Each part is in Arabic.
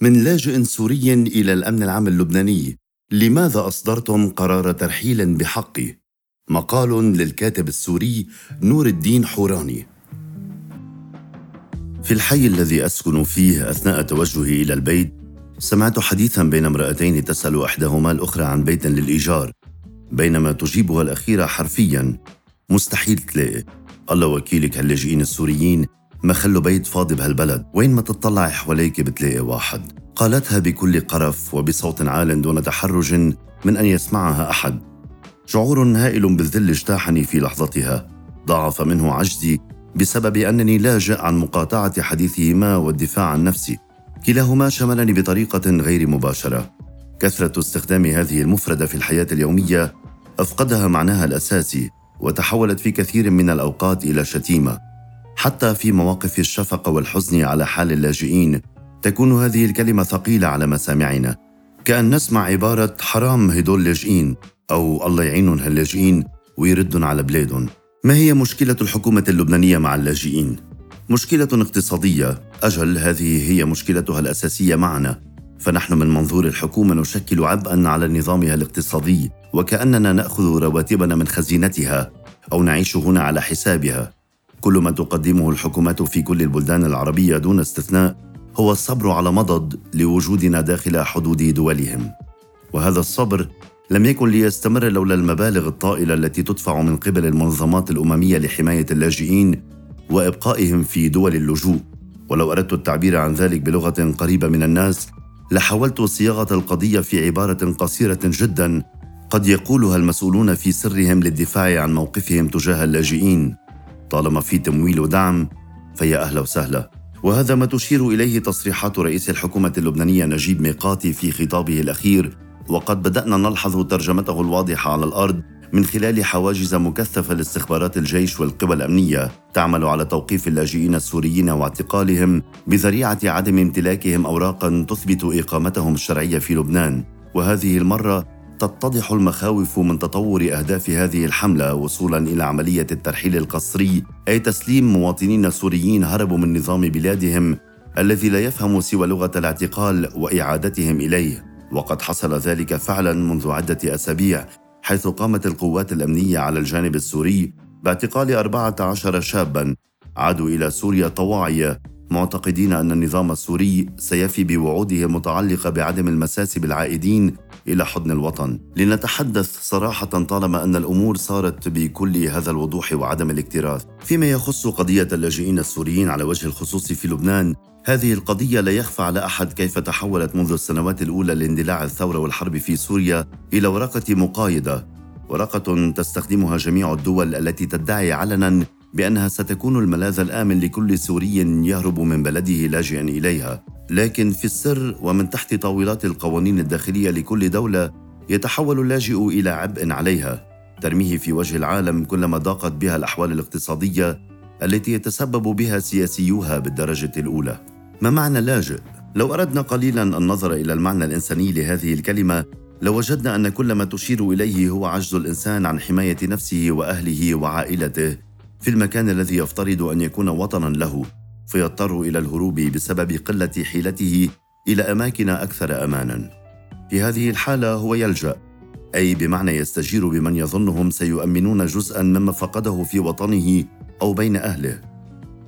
من لاجئ سوري إلى الأمن العام اللبناني لماذا أصدرتم قرار ترحيل بحقي؟ مقال للكاتب السوري نور الدين حوراني. في الحي الذي أسكن فيه أثناء توجهي إلى البيت سمعت حديثا بين امرأتين تسأل إحداهما الأخرى عن بيت للإيجار بينما تجيبها الأخيرة حرفيا. مستحيل تلاقي. الله وكيلك هاللاجئين السوريين ما خلوا بيت فاضي بهالبلد؟ وين ما تطلعي حواليك بتلاقي واحد. قالتها بكل قرف وبصوت عال دون تحرج من أن يسمعها أحد. شعور هائل بالذل اجتاحني في لحظتها. ضعف منه عجزي بسبب أنني لاجئ عن مقاطعة حديثهما والدفاع عن نفسي. كلاهما شملني بطريقة غير مباشرة. كثرة استخدام هذه المفردة في الحياة اليومية أفقدها معناها الأساسي وتحولت في كثير من الأوقات إلى شتيمة. حتى في مواقف الشفقه والحزن على حال اللاجئين تكون هذه الكلمة ثقيلة على مسامعنا. كأن نسمع عبارة حرام هدول لاجئين أو الله يعينهم هاللاجئين ويردن على بلادهم. ما هي مشكلة الحكومة اللبنانية مع اللاجئين؟ مشكلة اقتصادية. أجل هذه هي مشكلتها الأساسية معنا. فنحن من منظور الحكومة نشكل عبئا على نظامها الاقتصادي وكأننا نأخذ رواتبنا من خزينتها أو نعيش هنا على حسابها. كل ما تقدمه الحكومات في كل البلدان العربية دون استثناء هو الصبر على مضض لوجودنا داخل حدود دولهم. وهذا الصبر لم يكن ليستمر لولا المبالغ الطائلة التي تدفع من قبل المنظمات الأممية لحماية اللاجئين وإبقائهم في دول اللجوء. ولو أردت التعبير عن ذلك بلغة قريبة من الناس لحاولت صياغة القضية في عبارة قصيرة جدا قد يقولها المسؤولون في سرهم للدفاع عن موقفهم تجاه اللاجئين. طالما في تمويل ودعم فيا أهلا وسهلا. وهذا ما تشير إليه تصريحات رئيس الحكومة اللبنانية نجيب ميقاتي في خطابه الأخير. وقد بدأنا نلحظ ترجمته الواضحة على الأرض من خلال حواجز مكثفة لاستخبارات الجيش والقوى الأمنية تعمل على توقيف اللاجئين السوريين واعتقالهم بذريعة عدم امتلاكهم أوراقا تثبت إقامتهم الشرعية في لبنان. وهذه المرة تتضح المخاوف من تطور أهداف هذه الحملة وصولا إلى عملية الترحيل القسري أي تسليم مواطنين سوريين هربوا من نظام بلادهم الذي لا يفهم سوى لغة الاعتقال وإعادتهم إليه. وقد حصل ذلك فعلا منذ عدة أسابيع حيث قامت القوات الأمنية على الجانب السوري باعتقال 14 شابا عادوا إلى سوريا طواعية معتقدين أن النظام السوري سيفي بوعوده المتعلقه بعدم المساس بالعائدين إلى حضن الوطن. لنتحدث صراحة طالما أن الأمور صارت بكل هذا الوضوح وعدم الاكتراث. فيما يخص قضية اللاجئين السوريين على وجه الخصوص في لبنان هذه القضية لا يخفى على أحد كيف تحولت منذ السنوات الأولى لاندلاع الثورة والحرب في سوريا إلى ورقة مقايضة. ورقة تستخدمها جميع الدول التي تدعي علنا بأنها ستكون الملاذ الآمن لكل سوري يهرب من بلده لاجئا إليها. لكن في السر ومن تحت طاولات القوانين الداخلية لكل دولة يتحول اللاجئ إلى عبء عليها. ترميه في وجه العالم كلما ضاقت بها الأحوال الاقتصادية التي يتسبب بها سياسيوها بالدرجة الأولى. ما معنى لاجئ؟ لو أردنا قليلا النظر إلى المعنى الإنساني لهذه الكلمة لوجدنا أن كل ما تشير إليه هو عجز الإنسان عن حماية نفسه وأهله وعائلته. في المكان الذي يفترض أن يكون وطنا له فيضطر إلى الهروب بسبب قلة حيلته إلى أماكن أكثر امانا. في هذه الحالة هو يلجأ أي بمعنى يستجير بمن يظنهم سيؤمنون جزءا مما فقده في وطنه أو بين أهله.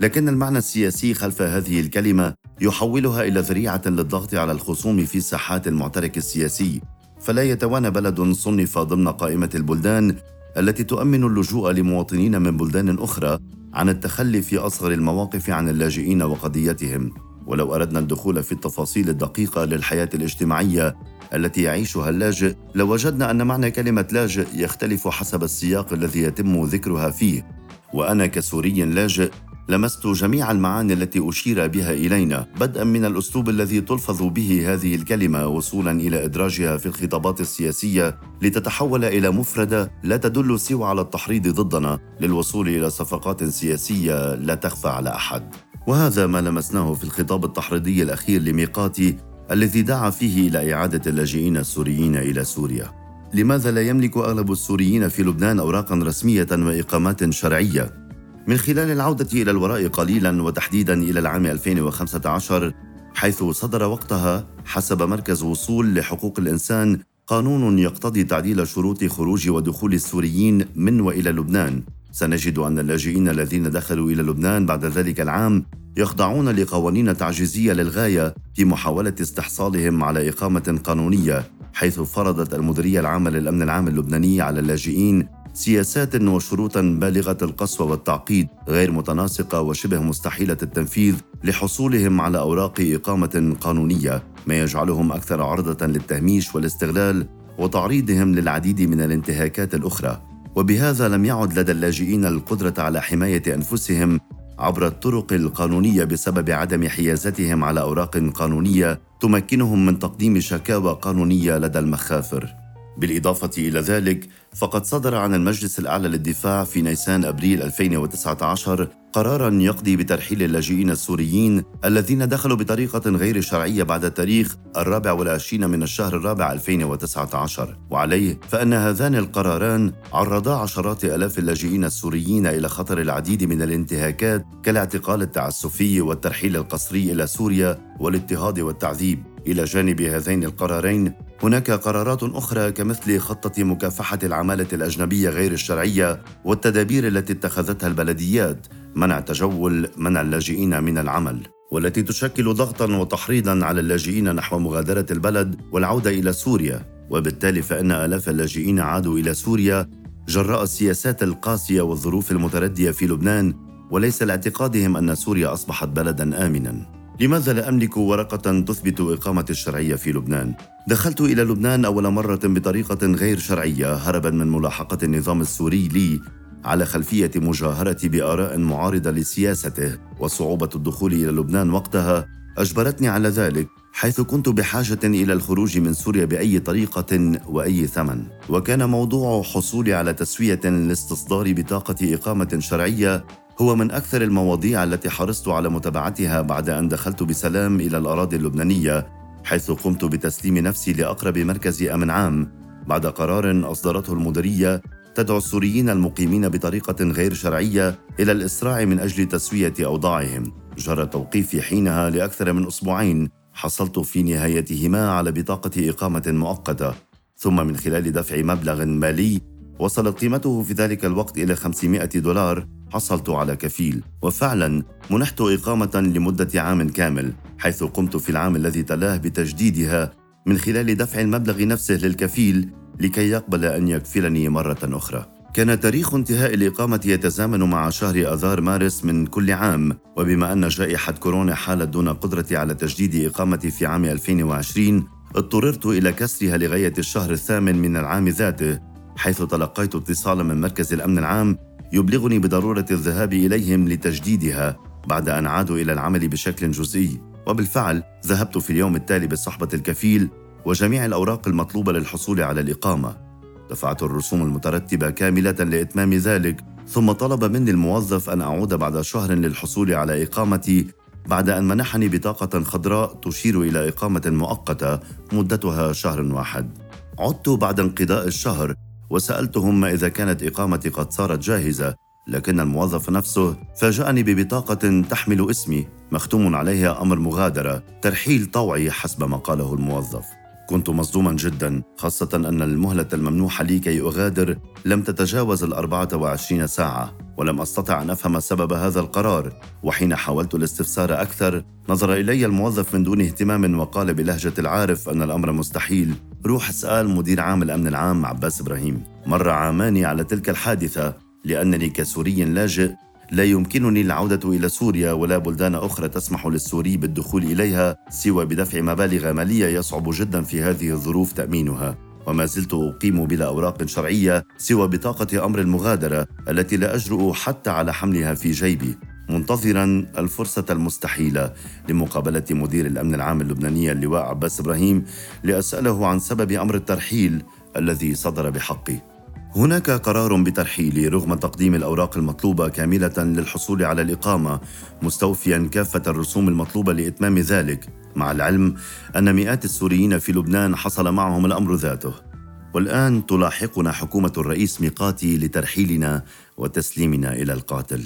لكن المعنى السياسي خلف هذه الكلمة يحولها إلى ذريعة للضغط على الخصوم في ساحات المعترك السياسي فلا يتوانى بلد صنف ضمن قائمة البلدان التي تؤمن اللجوء لمواطنين من بلدان أخرى عن التخلي في أصغر المواقف عن اللاجئين وقضيتهم. ولو أردنا الدخول في التفاصيل الدقيقة للحياة الاجتماعية التي يعيشها اللاجئ لوجدنا أن معنى كلمة لاجئ يختلف حسب السياق الذي يتم ذكرها فيه. وأنا كسوري لاجئ لمست جميع المعاني التي أشير بها إلينا بدءا من الأسلوب الذي تلفظ به هذه الكلمة وصولا إلى إدراجها في الخطابات السياسية لتتحول إلى مفردة لا تدل سوى على التحريض ضدنا للوصول إلى صفقات سياسية لا تخفى على أحد. وهذا ما لمسناه في الخطاب التحريضي الأخير لميقاتي الذي دعا فيه إلى إعادة اللاجئين السوريين إلى سوريا. لماذا لا يملك أغلب السوريين في لبنان اوراقا رسمية وإقامات شرعية؟ من خلال العودة إلى الوراء قليلا وتحديدا إلى العام 2015 حيث صدر وقتها حسب مركز وصول لحقوق الإنسان قانون يقتضي تعديل شروط خروج ودخول السوريين من وإلى لبنان. سنجد أن اللاجئين الذين دخلوا إلى لبنان بعد ذلك العام يخضعون لقوانين تعجيزية للغاية في محاولة استحصالهم على إقامة قانونية حيث فرضت المديرية العامة للأمن العام اللبناني على اللاجئين سياسات وشروطا بالغة القسوة والتعقيد غير متناسقة وشبه مستحيلة التنفيذ لحصولهم على أوراق إقامة قانونية. ما يجعلهم أكثر عرضة للتهميش والاستغلال وتعريضهم للعديد من الانتهاكات الأخرى. وبهذا لم يعد لدى اللاجئين القدرة على حماية أنفسهم عبر الطرق القانونية بسبب عدم حيازتهم على أوراق قانونية تمكنهم من تقديم شكاوى قانونية لدى المخافر. بالإضافة إلى ذلك فقد صدر عن المجلس الأعلى للدفاع في نيسان أبريل 2019 قرارا يقضي بترحيل اللاجئين السوريين الذين دخلوا بطريقة غير شرعية بعد التاريخ الرابع والعشرين من الشهر الرابع 2019 وعليه فأن هذان القراران عرضا عشرات آلاف اللاجئين السوريين إلى خطر العديد من الانتهاكات كالاعتقال التعسفي والترحيل القسري إلى سوريا والاضطهاد والتعذيب. إلى جانب هذين القرارين هناك قرارات أخرى كمثل خطة مكافحة العمالة الأجنبية غير الشرعية والتدابير التي اتخذتها البلديات منع تجول منع اللاجئين من العمل والتي تشكل ضغطا وتحريضا على اللاجئين نحو مغادرة البلد والعودة إلى سوريا. وبالتالي فإن آلاف اللاجئين عادوا إلى سوريا جراء السياسات القاسية والظروف المتردية في لبنان وليس لاعتقادهم أن سوريا أصبحت بلدا آمنا. لماذا لا أملك ورقة تثبت إقامة الشرعية في لبنان؟ دخلت إلى لبنان أول مرة بطريقة غير شرعية هربا من ملاحقة النظام السوري لي على خلفية مجاهرة بآراء معارضة لسياسته وصعوبة الدخول إلى لبنان وقتها أجبرتني على ذلك حيث كنت بحاجة إلى الخروج من سوريا بأي طريقة وأي ثمن وكان موضوع حصولي على تسوية لاستصدار بطاقة إقامة شرعية هو من أكثر المواضيع التي حرصت على متابعتها بعد أن دخلت بسلام إلى الأراضي اللبنانية حيث قمت بتسليم نفسي لأقرب مركز أمن عام بعد قرار أصدرته المديرية تدعو السوريين المقيمين بطريقة غير شرعية إلى الإسراع من أجل تسوية أوضاعهم. جرى توقيفي حينها لأكثر من أسبوعين حصلت في نهايتهما على بطاقة إقامة مؤقتة. ثم من خلال دفع مبلغ مالي وصلت قيمته في ذلك الوقت إلى 500 دولار. حصلت على كفيل. وفعلا منحت إقامة لمدة عام كامل حيث قمت في العام الذي تلاه بتجديدها من خلال دفع المبلغ نفسه للكفيل لكي يقبل أن يكفلني مرة أخرى. كان تاريخ انتهاء الإقامة يتزامن مع شهر آذار مارس من كل عام وبما أن جائحة كورونا حالت دون قدرتي على تجديد إقامتي في عام 2020 اضطررت إلى كسرها لغاية الشهر الثامن من العام ذاته. حيث تلقيت اتصالا من مركز الأمن العام يبلغني بضرورة الذهاب إليهم لتجديدها بعد أن عادوا إلى العمل بشكل جزئي. وبالفعل ذهبت في اليوم التالي بصحبه الكفيل وجميع الأوراق المطلوبة للحصول على الإقامة. دفعت الرسوم المترتبة كاملة لإتمام ذلك ثم طلب مني الموظف أن أعود بعد شهر للحصول على إقامتي بعد أن منحني بطاقة خضراء تشير إلى إقامة مؤقتة مدتها شهر واحد. عدت بعد انقضاء الشهر وسألتهم ما إذا كانت إقامتي قد صارت جاهزة لكن الموظف نفسه فاجأني ببطاقة تحمل اسمي مختوم عليها أمر مغادرة ترحيل طوعي حسب ما قاله الموظف. كنت مصدوما جدا خاصة أن المهلة الممنوحة لي كي أغادر لم تتجاوز الأربعة وعشرين ساعة ولم أستطع أن أفهم سبب هذا القرار. وحين حاولت الاستفسار أكثر نظر إلي الموظف من دون اهتمام وقال بلهجة العارف أن الأمر مستحيل. روح أسأل مدير عام الأمن العام عباس إبراهيم. مر عامان على تلك الحادثة لأنني كسوري لاجئ. لا يمكنني العودة إلى سوريا ولا بلدان أخرى تسمح للسوري بالدخول إليها سوى بدفع مبالغ مالية يصعب جدا في هذه الظروف تأمينها. وما زلت أقيم بلا أوراق شرعية سوى بطاقة أمر المغادرة التي لا أجرؤ حتى على حملها في جيبي. منتظرا الفرصة المستحيلة لمقابلة مدير الأمن العام اللبناني اللواء عباس إبراهيم لأسأله عن سبب أمر الترحيل الذي صدر بحقي هناك قرار بترحيلي رغم تقديم الأوراق المطلوبة كاملة للحصول على الإقامة مستوفيا كافة الرسوم المطلوبة لإتمام ذلك مع العلم أن مئات السوريين في لبنان حصل معهم الأمر ذاته. والآن تلاحقنا حكومة الرئيس ميقاتي لترحيلنا وتسليمنا إلى القاتل.